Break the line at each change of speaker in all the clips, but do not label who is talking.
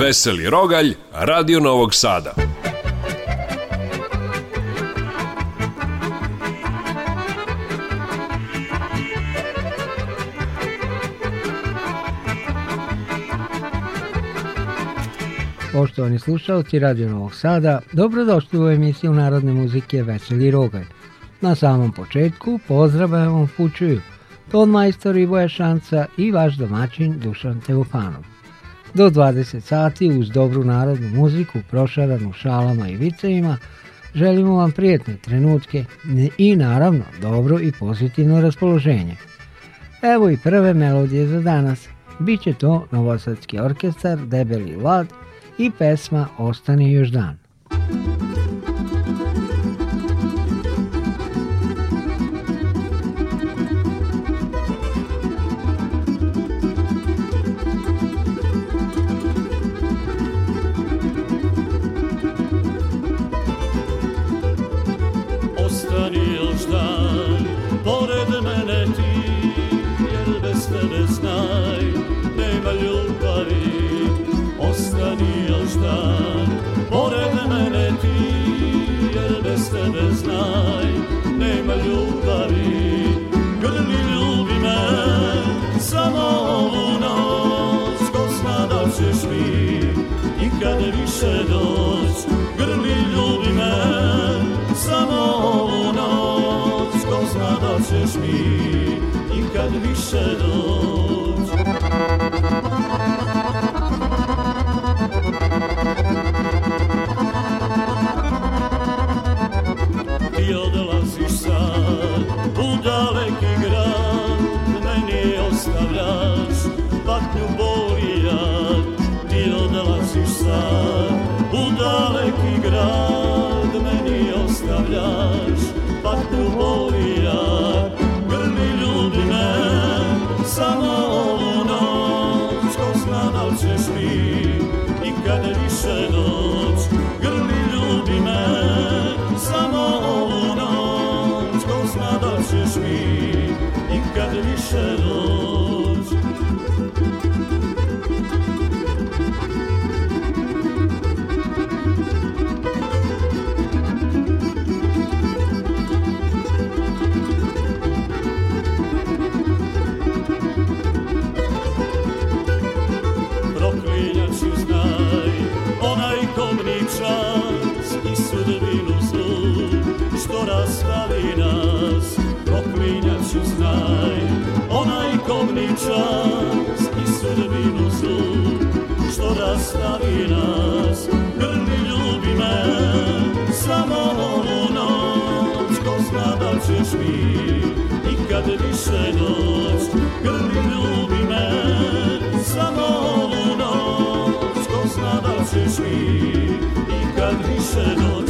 Veseli Rogalj, Radio Novog Sada.
Poštovani slušalci Radio Novog Sada, dobrodošli u emisiju Narodne muzike Veseli Rogalj. Na samom početku pozdravljam vam pučuju ton majstor Ivoja Šanca i vaš domaćin Dušan Teofanov do 20 sati uz dobru narodnu muziku prošaranu šalama i vicevima želimo vam prijetne trenutke i naravno dobro i pozitivno raspoloženje. Evo i prve melodije za danas. Biće to Novosadski orkestar Debeli Vlad i pesma Ostani još dan.
znaj, nema ljubavi, ostani još dan, pored mene ti, jer bez tebe znaj, nema ljubavi, grli ljubi me, samo ovu noć, gosma doćeš da mi, nikad više doć, grli ljubi me, samo ovu noć, gosma da ćeš mi, nikad više doć. i čas i sudbinu zlu što rastavi nas grli ljubi me samo ovu noć ko zna da ćeš mi nikad više noć grli ljubi me samo ovu noć ko zna da ćeš mi nikad više noć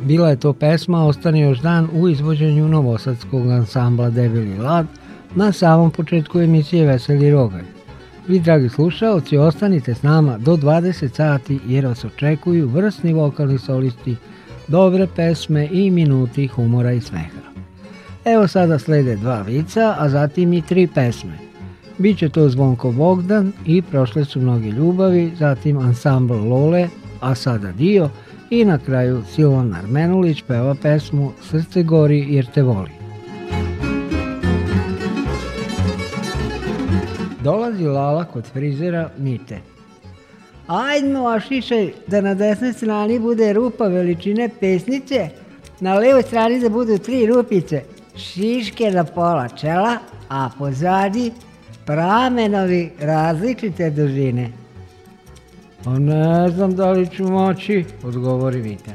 Bila je to pesma Ostane još dan u izvođenju novosadskog ansambla Debeli Lad – na samom početku emisije Veseli Rogalj. Vi, dragi slušaoci, ostanite s nama do 20 sati jer vas očekuju vrsni vokalni solisti, dobre pesme i minuti humora i smeha. Evo sada slede dva vica, a zatim i tri pesme. Biće to Zvonko Bogdan i Prošle su mnogi ljubavi, zatim ansambl Lole, a sada Dio i na kraju Silvan Armenulić peva pesmu Srce gori jer te voli. Dolazi Lala kod frizera Mite.
Ajdmo, šišaj, da na desnoj strani bude rupa veličine pesnice, na levoj strani da budu tri rupice, šiške na pola čela, a pozadi pramenovi različite dužine.
Pa ne znam da li ću moći, odgovori Vita.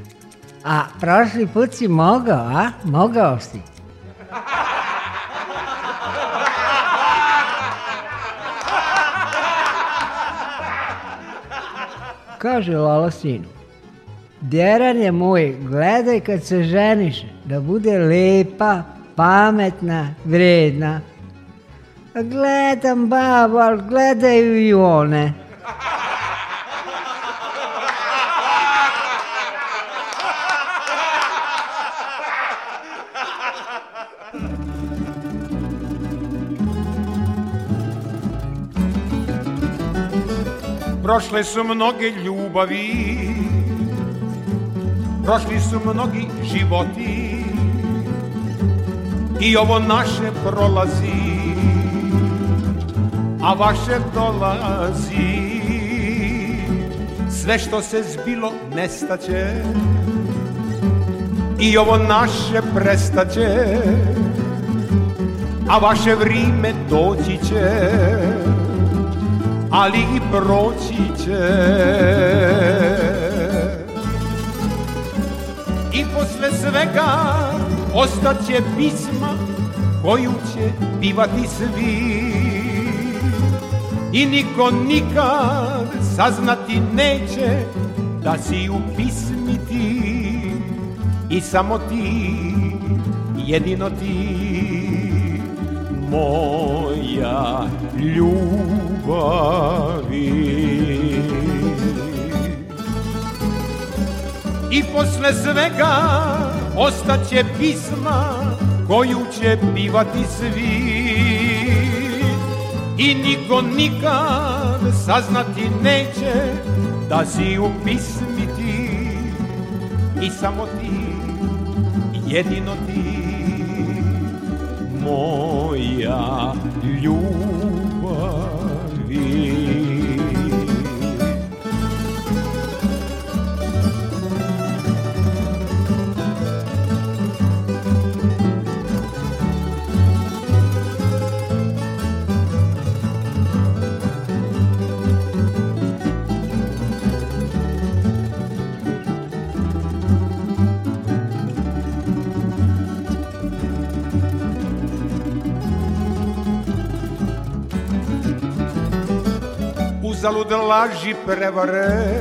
A prošli put si mogao, a? Mogao si. Kaže Lala sinu, Derane moj, gledaj kad se ženiš, da bude lepa, pametna, vredna. Gledam babo, ali gledaju i one.
Prošle su mnoge ljubavi Prošli su mnogi životi I ovo naše prolazi A vaše dolazi Sve što se zbilo nestaće I ovo naše prestaće A vaše vrime doći će ali i proći će. I posle svega ostaće pisma koju će pivati svi. I niko nikad saznati neće da si u pismi ti i samo ti, jedino ti, moja ljubav ljubavi I posle svega ostaće pisma koju će pivati svi I niko nikad saznati neće da si u pismi ti I samo ti, jedino ti moja ljubav You. uzalud laži prevare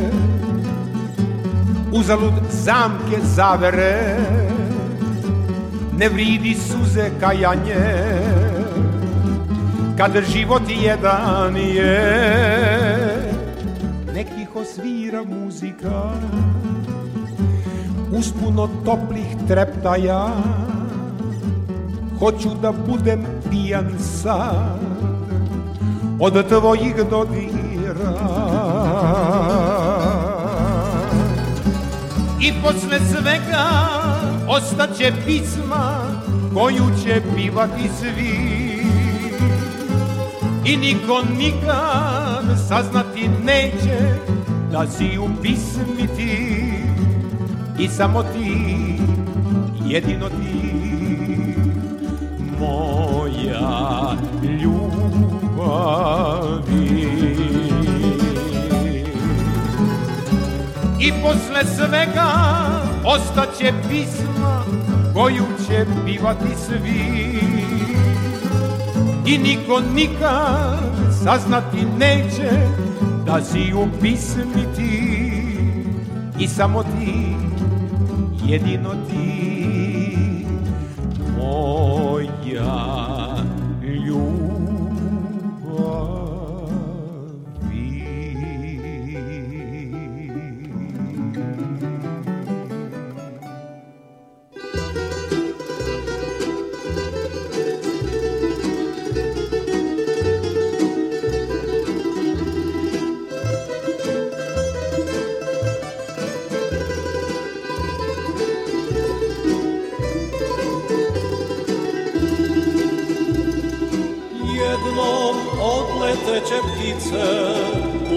Uzalud zamke zavere Ne vridi suze kajanje Kad život jedan je Nek tiho svira muzika Uspuno toplih treptaja Hoću da budem pijan sad od tvojih dodiraj I posle svega ostaće pisma koju će pivati svi I niko nikad saznati neće da si u pismi ti I samo ti, jedino ti moja ljubavi I posle svega ostaće pisma koju će pivati svi I niko nikad saznati neće da si u pismi ti I samo ti, jedino ti sunce,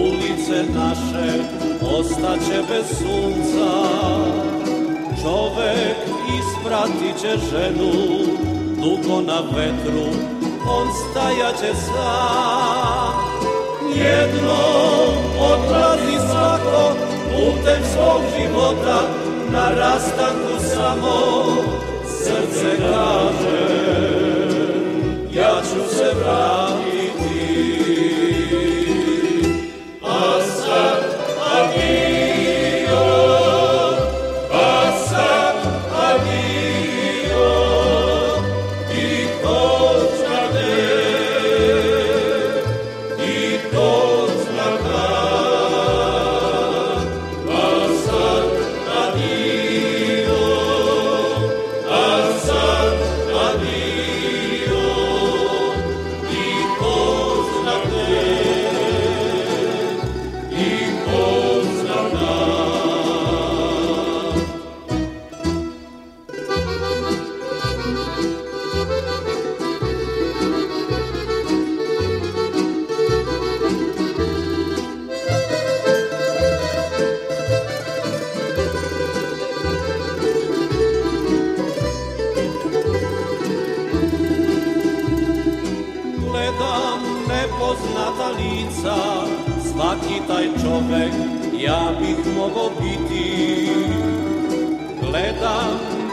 ulice naše ostaće bez sunca. Čovek ispratit će ženu, dugo na vetru, on stajaće sam. Jedno odlazi svako putem svog života, na rastanku samo srce kaže, ja ću se vratiti.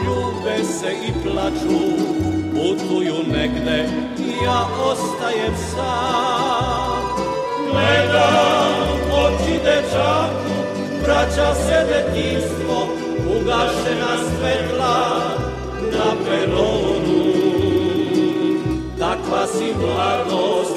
ljube se i plaču, putuju negde ja ostajem sam. Gledam oči dečaku, vraća se detinstvo, ugašena svetla na peronu. Takva si mladost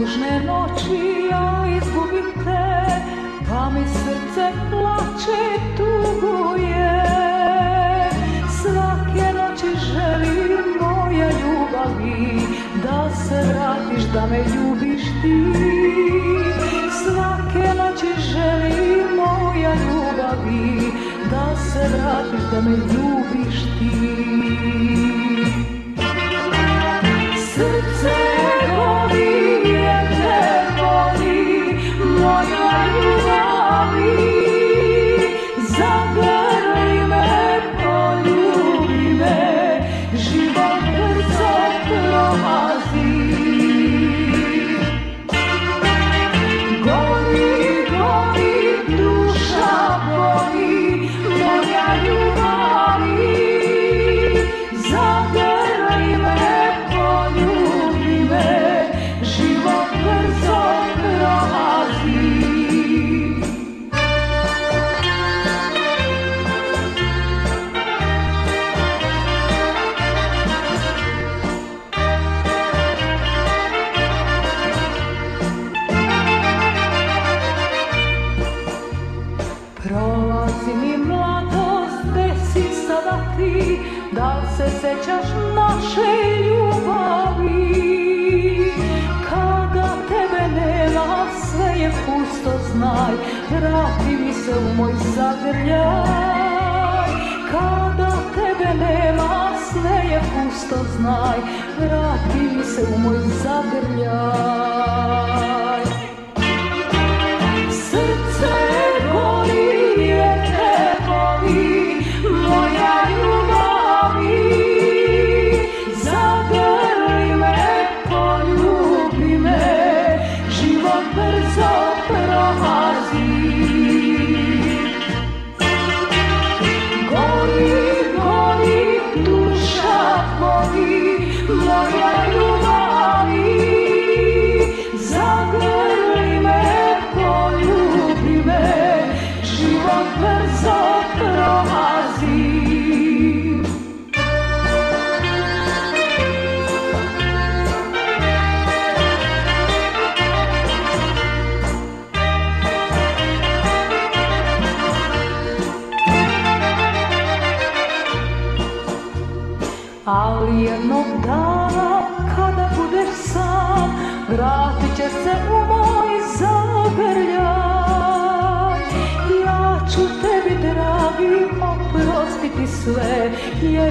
tužne noći ja izgubim te, pa mi srce plače, tuguje. Svake noći želim moja ljubavi, da se vratiš, da me ljubiš ti. Svake noći želim moja ljubavi, da se vratiš, da me ljubiš ti. zemlja Kada tebe nema sve je pusto znaj Vrati mi se u moj zagrljaj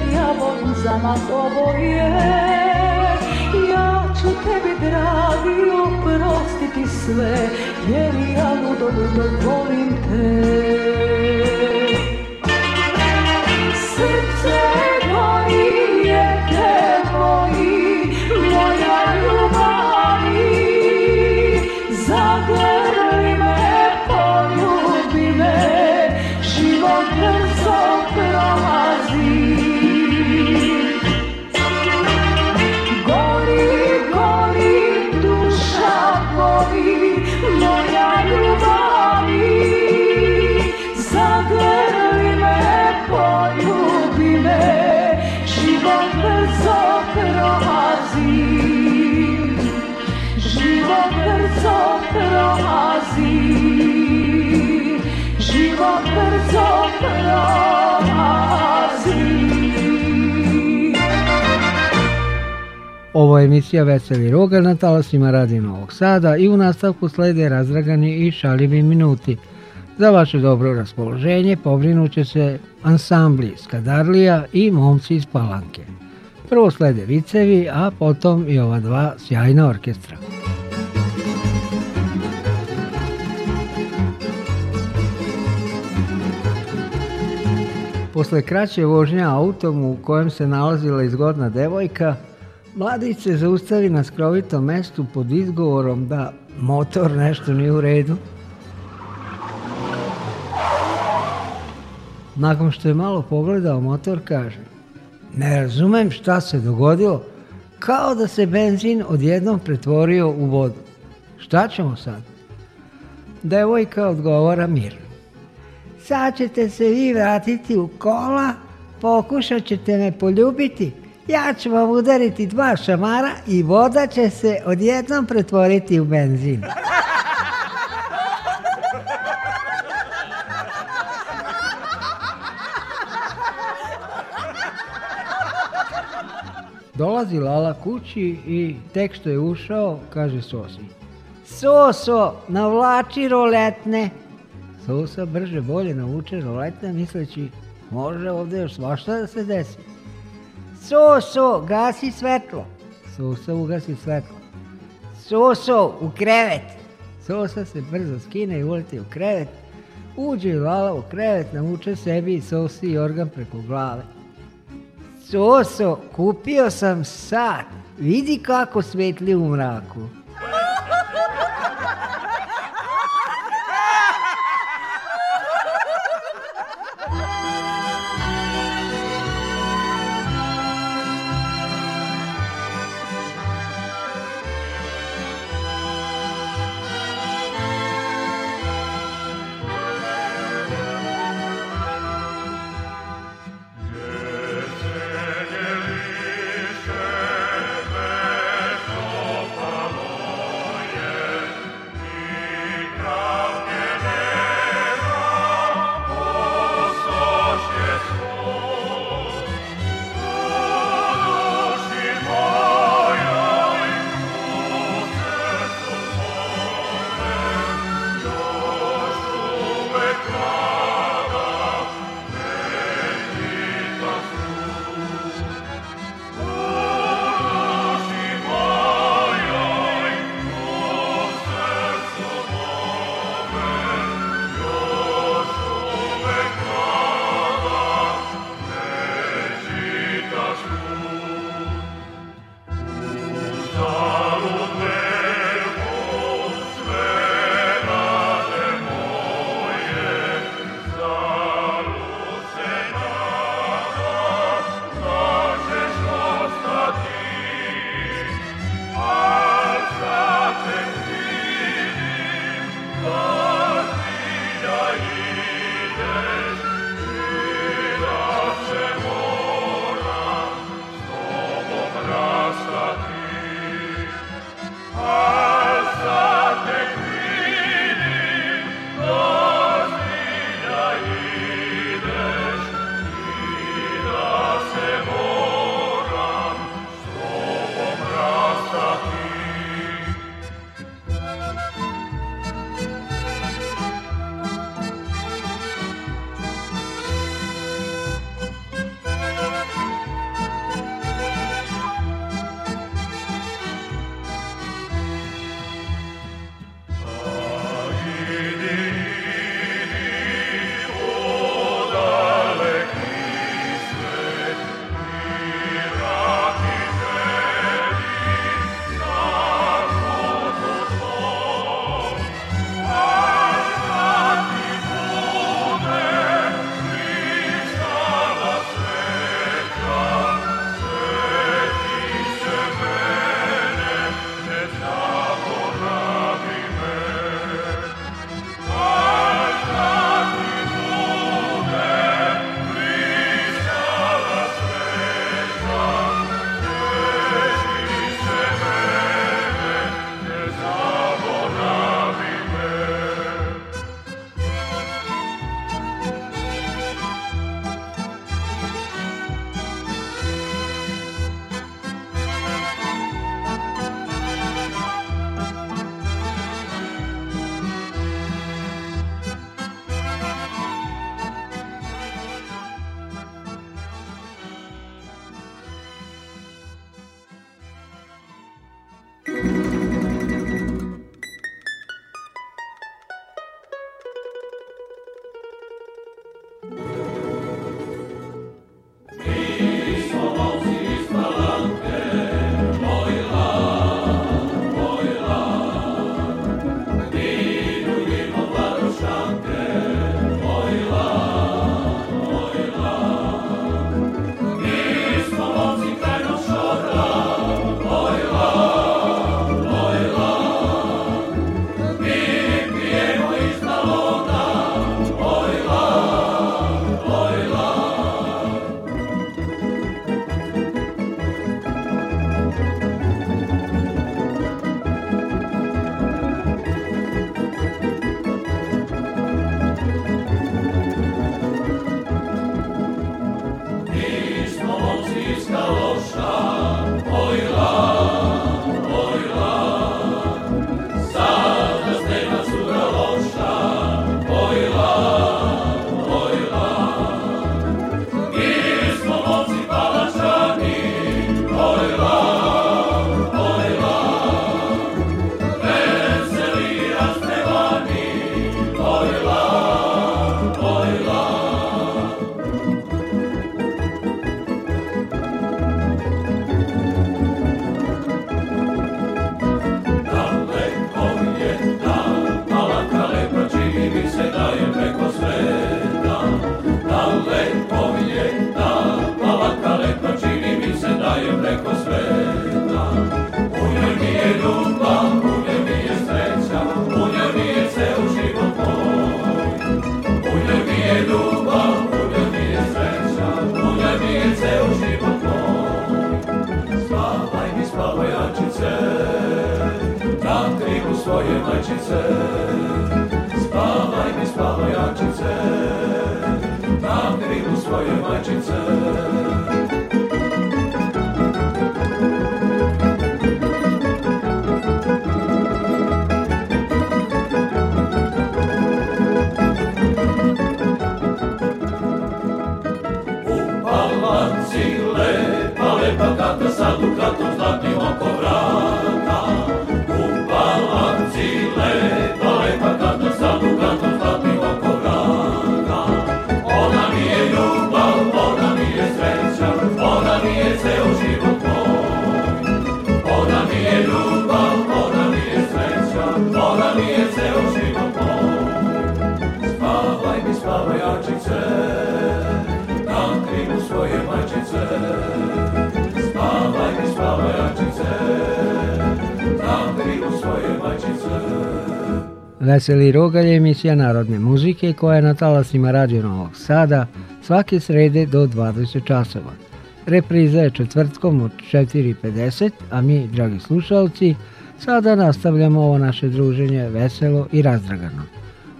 ja prljavo zamat oboje Ja ću tebi dragi oprostiti sve Jer ja ludo volim te
Ovo je emisija Veseli Rogal na talasima Radi Novog Sada i u nastavku slede razdragani i šaljivi minuti. Za vaše dobro raspoloženje povrinuće se ansambli Skadarlija i momci iz Palanke. Prvo slede vicevi, a potom i ova dva sjajna orkestra. Posle kraće vožnje autom u kojem se nalazila izgodna devojka, Mladić se zaustavi na skrovitom mestu pod izgovorom da motor nešto nije u redu. Nakon što je malo pogledao motor, kaže Ne razumem šta se dogodilo, kao da se benzin odjednom pretvorio u vodu. Šta ćemo sad? Devojka odgovara mirno.
Sad ćete se vi vratiti u kola, pokušat ćete me poljubiti, ja ću vam udariti dva šamara i voda će se odjednom pretvoriti u benzin.
Dolazi Lala kući i tek što je ušao, kaže Sosi.
Soso, navlači roletne.
Sosa brže bolje navuče roletne, misleći može ovdje još svašta da se desi.
Soso, gasi svetlo.
Sosa ugasi svetlo.
Soso, u krevet.
Sosa se brzo skine i uleti u krevet. Uđe Lala u krevet, navuče sebi i sosi i organ preko glave.
Soso, kupio sam sat. Vidi kako svetli u mraku.
Veseli Rogalj je emisija narodne muzike koja je na talasima Radio Novog Sada svake srede do 20 časova. Repriza je četvrtkom od 4.50, a mi, dragi slušalci, sada nastavljamo ovo naše druženje veselo i razdragano.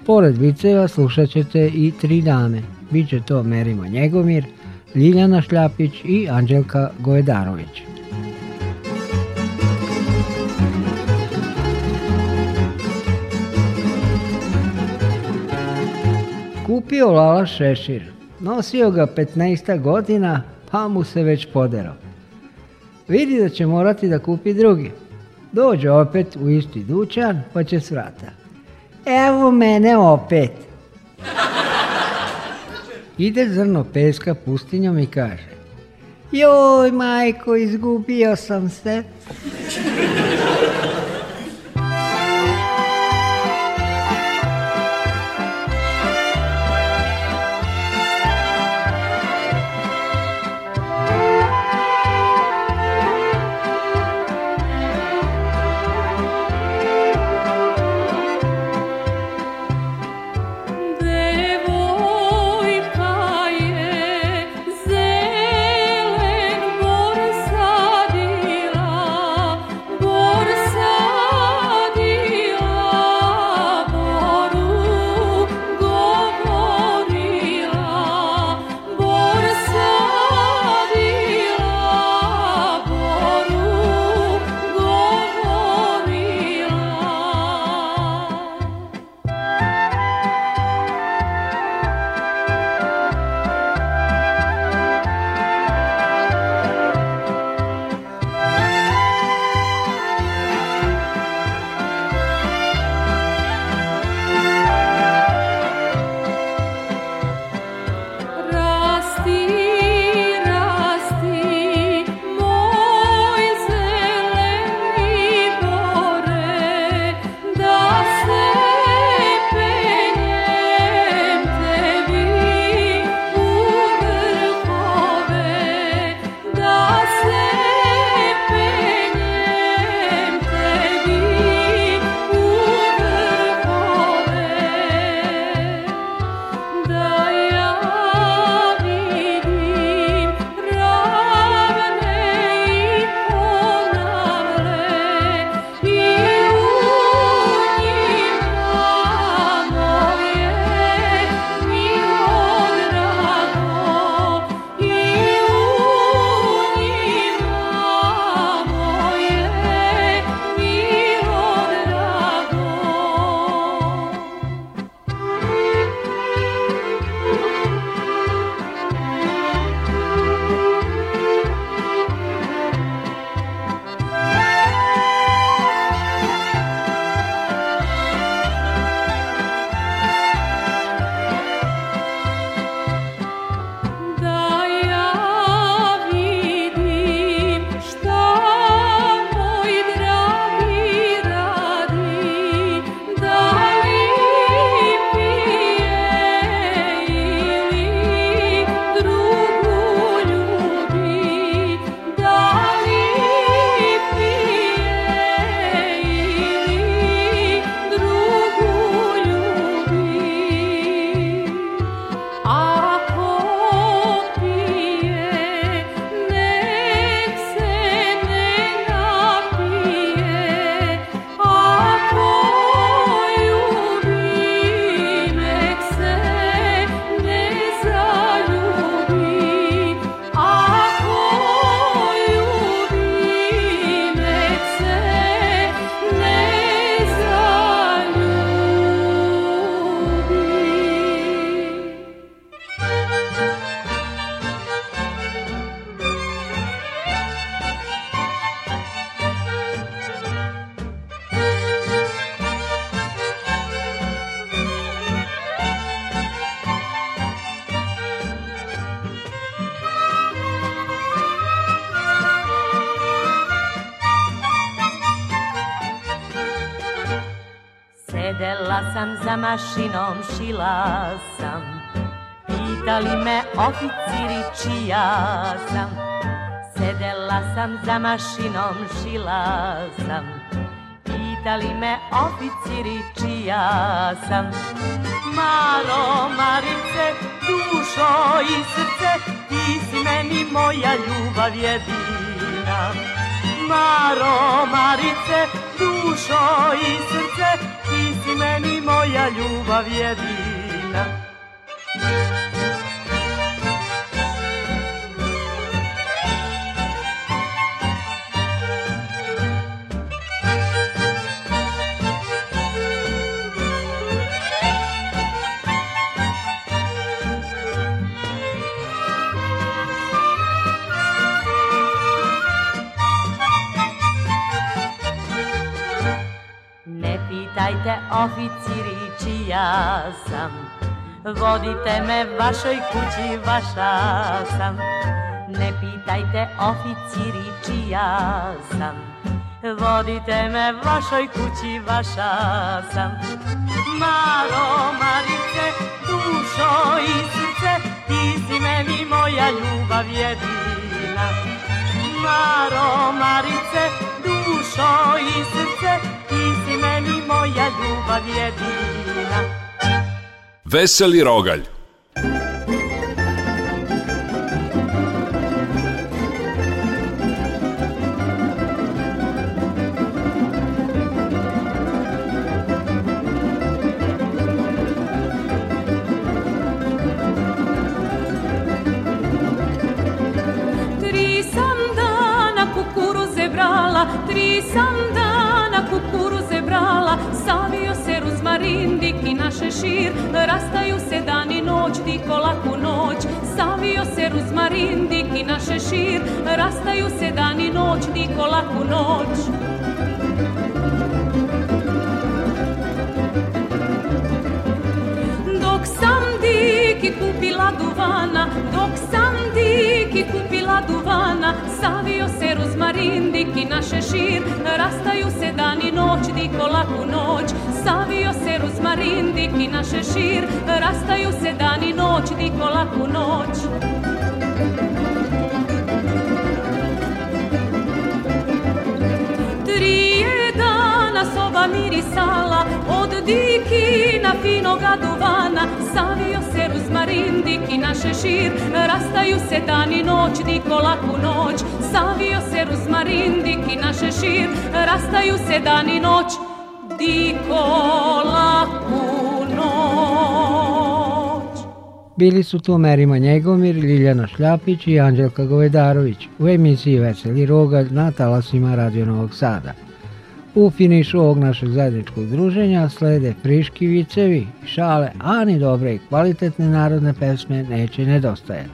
Pored viceva slušat ćete i tri dame. Biće to Merima Njegomir, Ljiljana Šljapić i Anđelka Gojedarović. kupio Lala Šešir. Nosio ga 15 godina, pa mu se već poderao. Vidi da će morati da kupi drugi. Dođe opet u isti dućan, pa će svrata.
Evo mene opet. Ide zrno peska pustinjom i kaže Joj, majko, izgubio sam se.
sa mašinom šila sam Pitali me oficiri čija sam Sedela sam za mašinom šila sam Pitali me oficiri čija sam Maro Marice, dušo i srce Ti si meni moja ljubav jedina Maro Marice, dušo i srce moja ljubav jedina oficiri i čija sam Vodite me vašoj kući, vaša sam Ne pitajte oficiri i čija sam Vodite me vašoj kući, vaša sam Maro, Marice, dušo i srce Ti si meni moja ljubav jedina Maro, Marice, dušo i srce ljubav jedina
Veseli rogalj
naše šir Rastaju se dan i noć, diko laku noć Savio se ruzmarin, diki naše šir Rastaju se dan i noć, diko laku noć Dok sam diki kupila duvana Dok sam Diki kupila duvana, savio se rozmarin, Diki naše šir, rastaju se dan i noć, Diko laku noć. Savio se rozmarin, Diki naše šir, rastaju se dan i noć, Diko laku noć. trava mirisala Od dikina finoga duvana Savio se ruzmarin, diki naše šir Rastaju se dan i noć, diko laku noć Savio se ruzmarin, diki naše šir Rastaju se dan i noć, diko laku
Bili su to Merima Njegomir, Ljiljana Šljapić i Anđelka Govedarović u emisiji Veseli Rogalj na talasima Radio Novog Sada. U finišu ovog našeg zajedničkog druženja slede friški vicevi, šale, a ni dobre i kvalitetne narodne pesme neće nedostajati.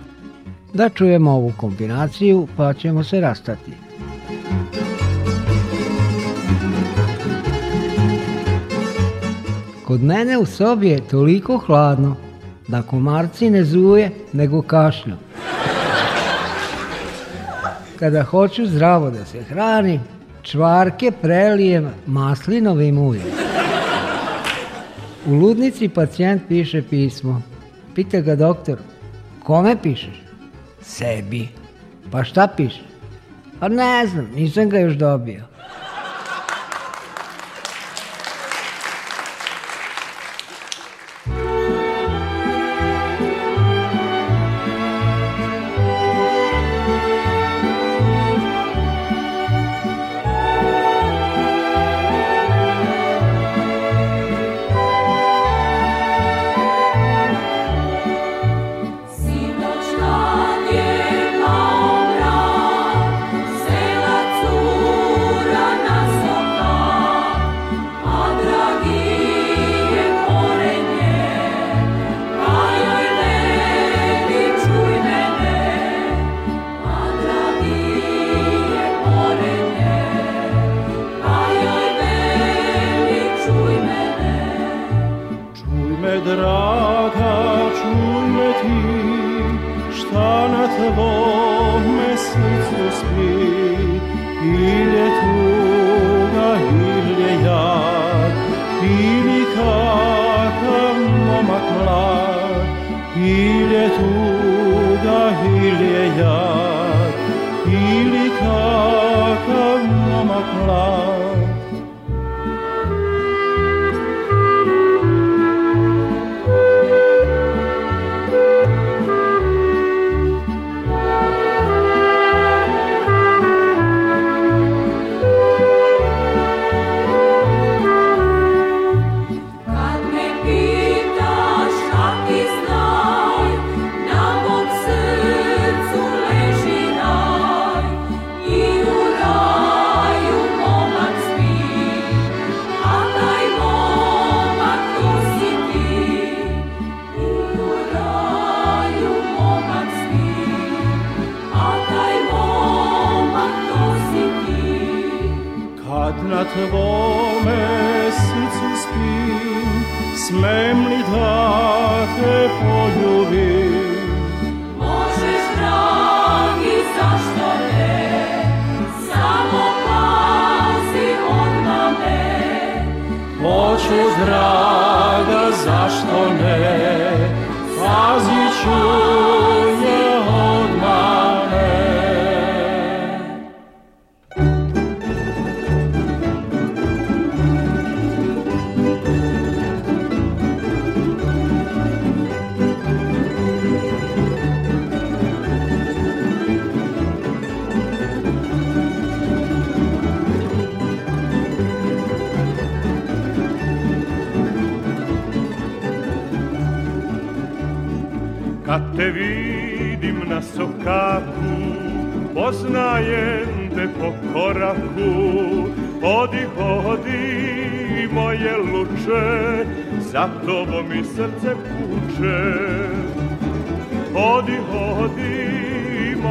Da čujemo ovu kombinaciju pa ćemo se rastati. Kod mene u sobi je toliko hladno da komarci ne zuje nego kašlju. Kada hoću zdravo da se hranim, čvarke prelijem maslinovim uljem. U ludnici pacijent piše pismo. Pita ga doktor, kome pišeš? Sebi. Pa šta piše? Pa ne znam, nisam ga još dobio.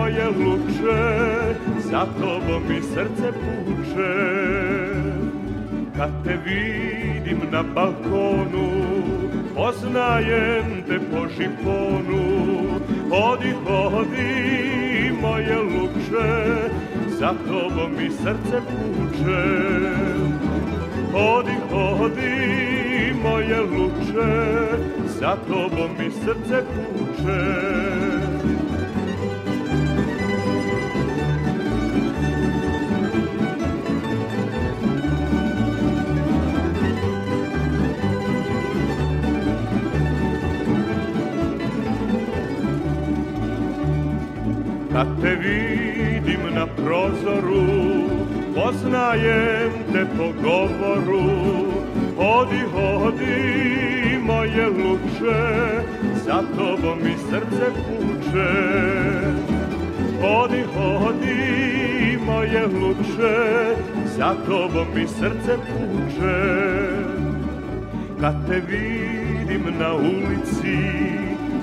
moje luče, za tobom mi srce puče. Kad te vidim na balkonu, poznajem te po žiponu. Hodi, hodi, moje luče, za tobom mi srce puče. Hodi, hodi, moje luče, za tobom mi srce puče. Kad te vidim na prozoru Poznajem te po govoru Hodi, hodi, moje luče Za tobom mi srce puče Hodi, hodi, moje luče Za tobom mi srce puče Kad te vidim na ulici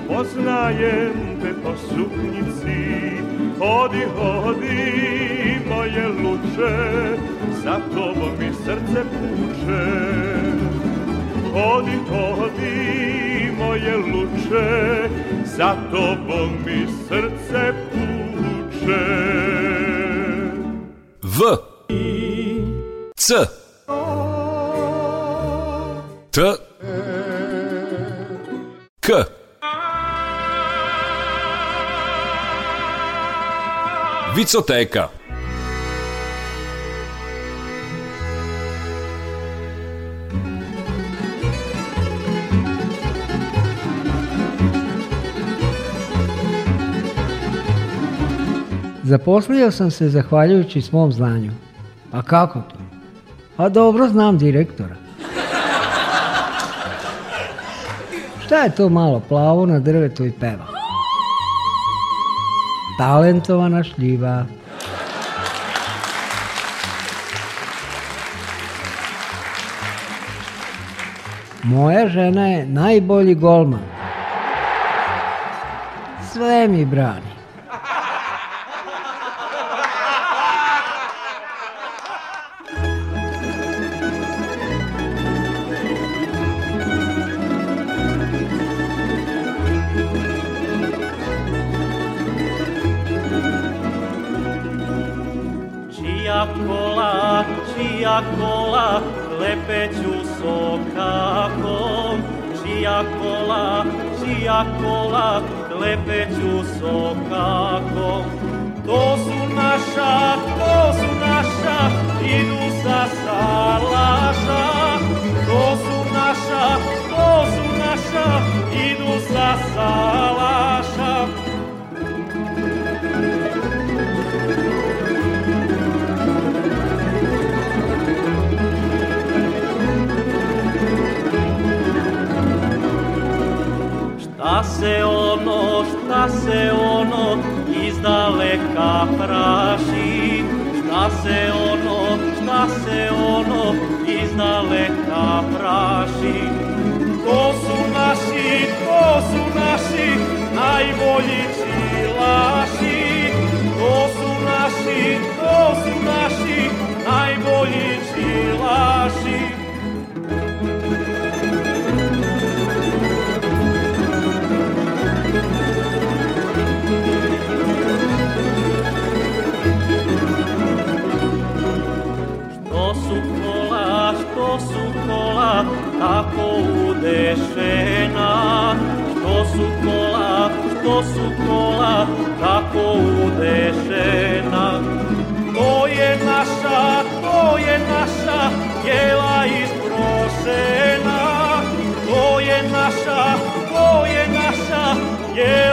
Poznajem te po suknjici Hodi, hodi, moje luče, za tobom mi srce puče. Hodi, hodi, moje luče, za tobom mi srce puče.
V C T K Vicoteka.
Zaposlio sam se zahvaljujući svom znanju. Pa kako to? A pa dobro znam direktora. Šta je to malo plavo na drvetu i peva? talentovaná šljiva. Moja žena je najbolji golman. Sve mi brani.
se ono, šta se ono izdaleka praši? Šta se ono, šta se ono izdaleka praši? To su naši, to su naši najbolji čini. što su kola tako udešena. To je naša, to je naša, jela isprošena. To je naša, to je naša, jela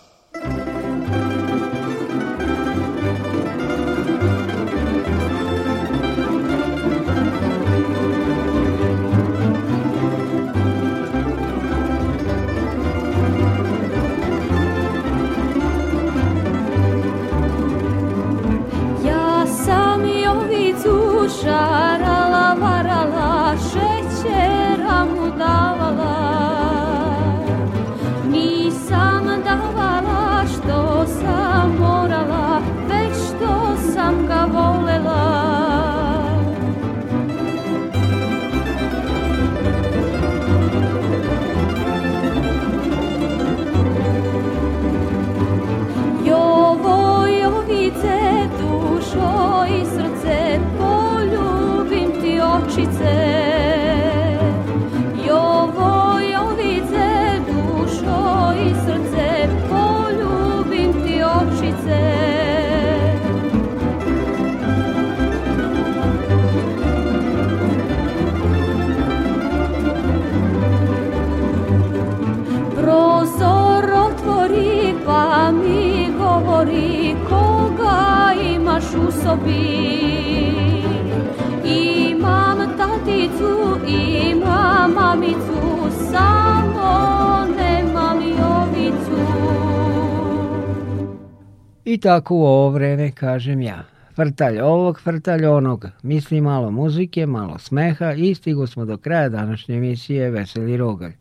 I tako u ovo vreme kažem ja. Frtalj ovog, frtalj onog. Misli malo muzike, malo smeha i stigo smo do kraja današnje emisije Veseli Rogalj.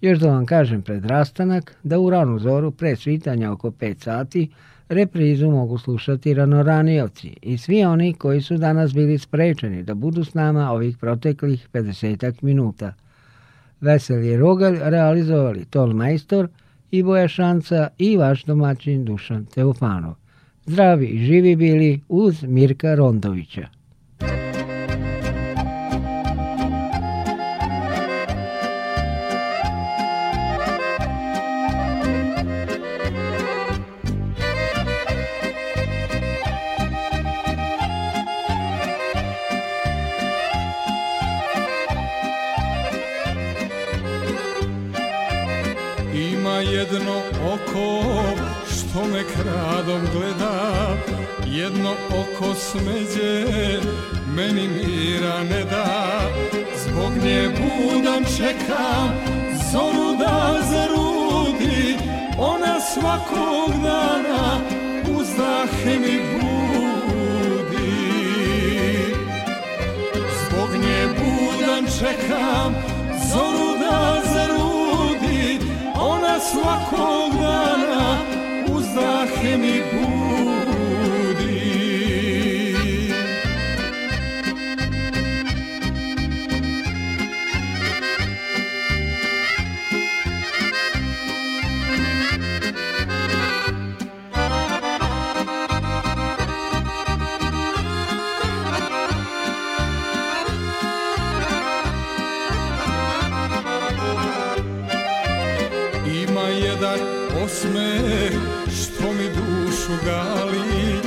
Još da vam kažem pred rastanak da u ranu zoru pre svitanja oko 5 sati reprizu mogu slušati ranoranijevci i svi oni koji su danas bili sprečeni da budu s nama ovih proteklih 50 minuta. Veseli Rogalj realizovali Tol Majstor – i Boja Šanca i vaš domaćin Dušan Teofanov. Zdravi i živi bili uz Mirka Rondovića.
nadom gleda Jedno oko smeđe meni mira ne da Zbog nje budan čekam zoru da zarudi Ona svakog dana uzdahe mi budi Zbog nje budan čekam zoru da zarudi Ona svakog dana zah mi budi Ima jedan osmeh šugali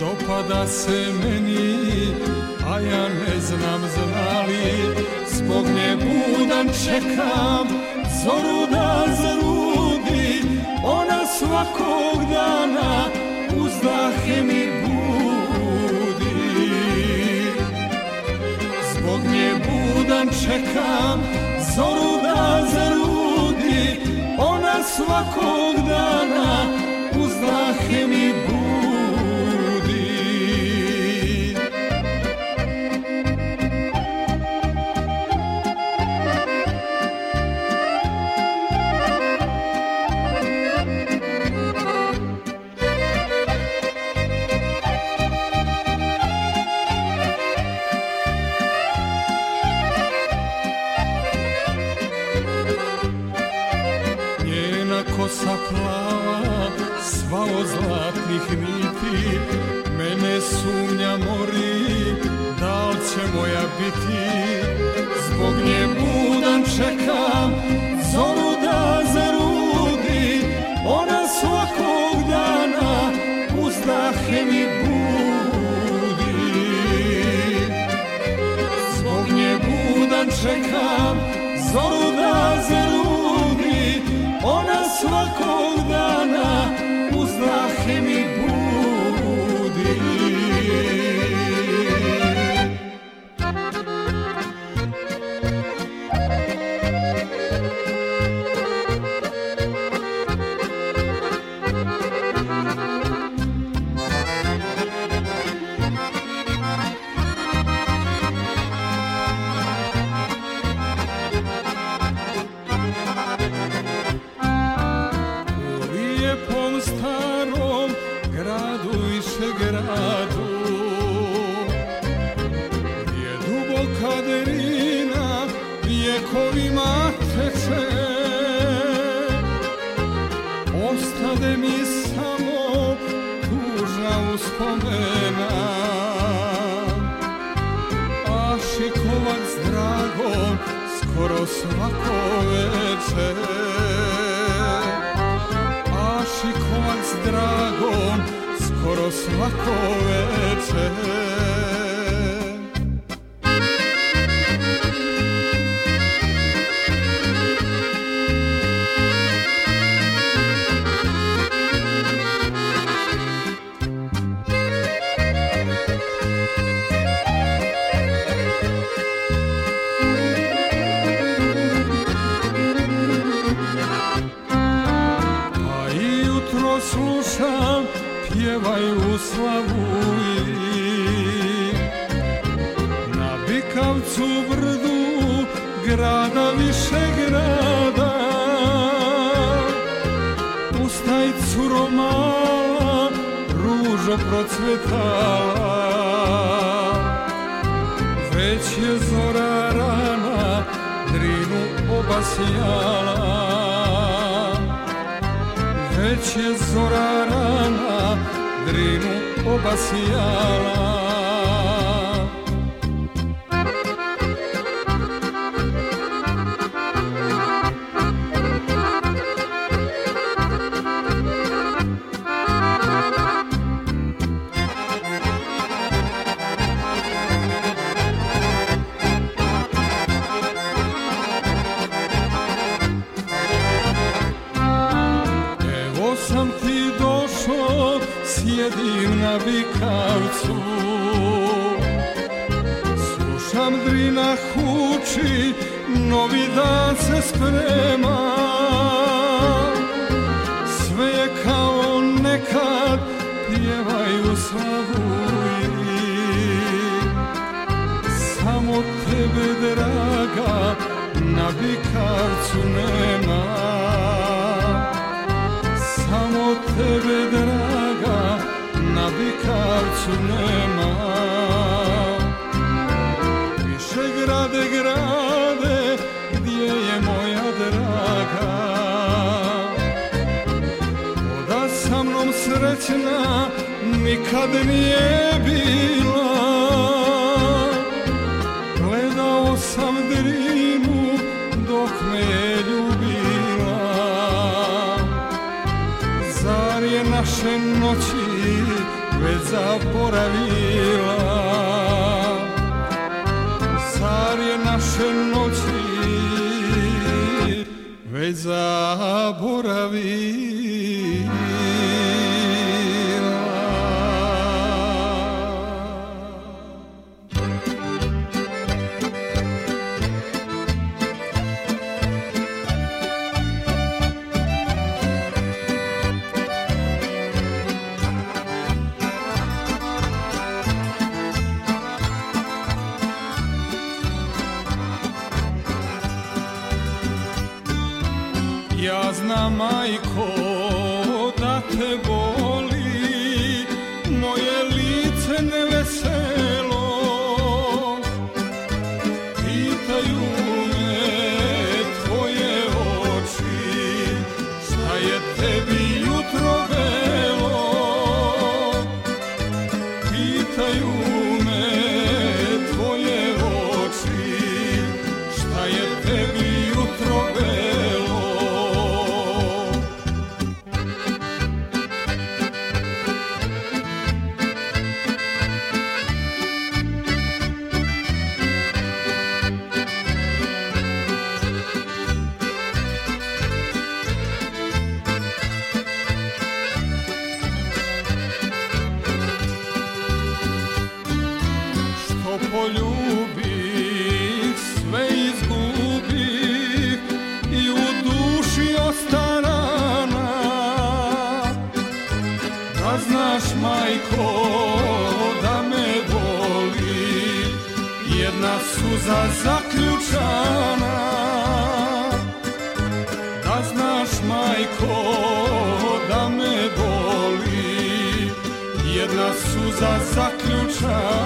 Dopada se meni, a ja ne znam znali Zbog nje budan čekam, zoru da zarudi Ona svakog dana uzdahe mi budi Zbog nje budan čekam, zoru da zarudi Ona svakog dana Achim 甘い子だってご sun.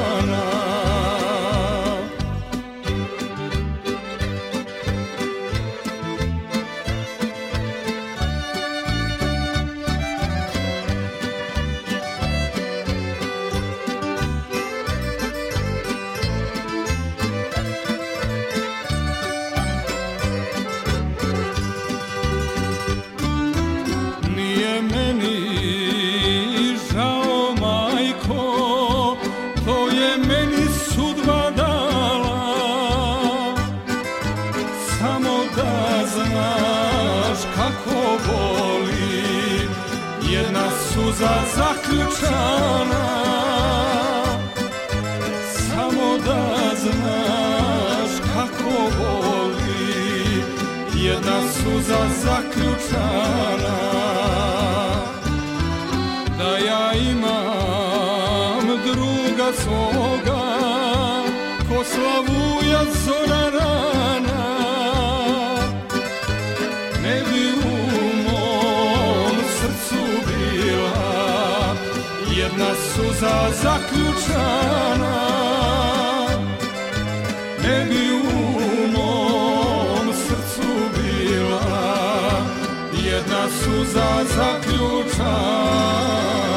suza zaključana Da ja imam druga svoga Ko slavuja zora rana Ne bi u mom srcu bila Jedna suza zaključana za zaključak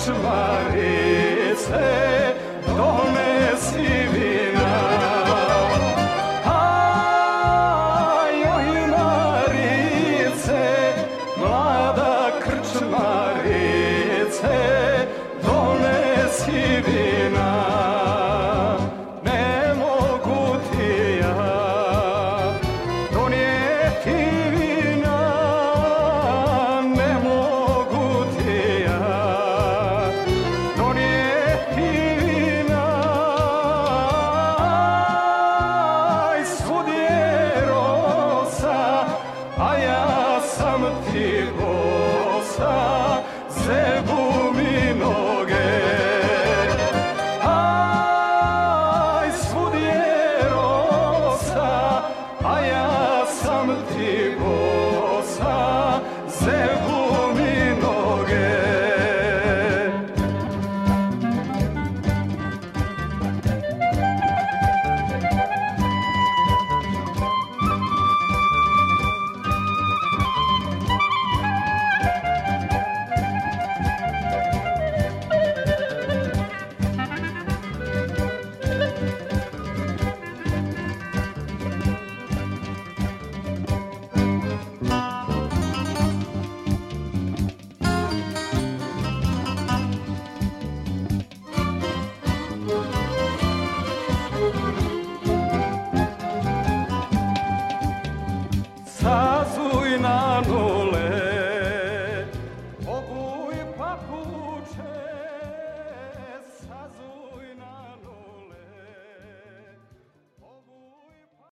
somebody.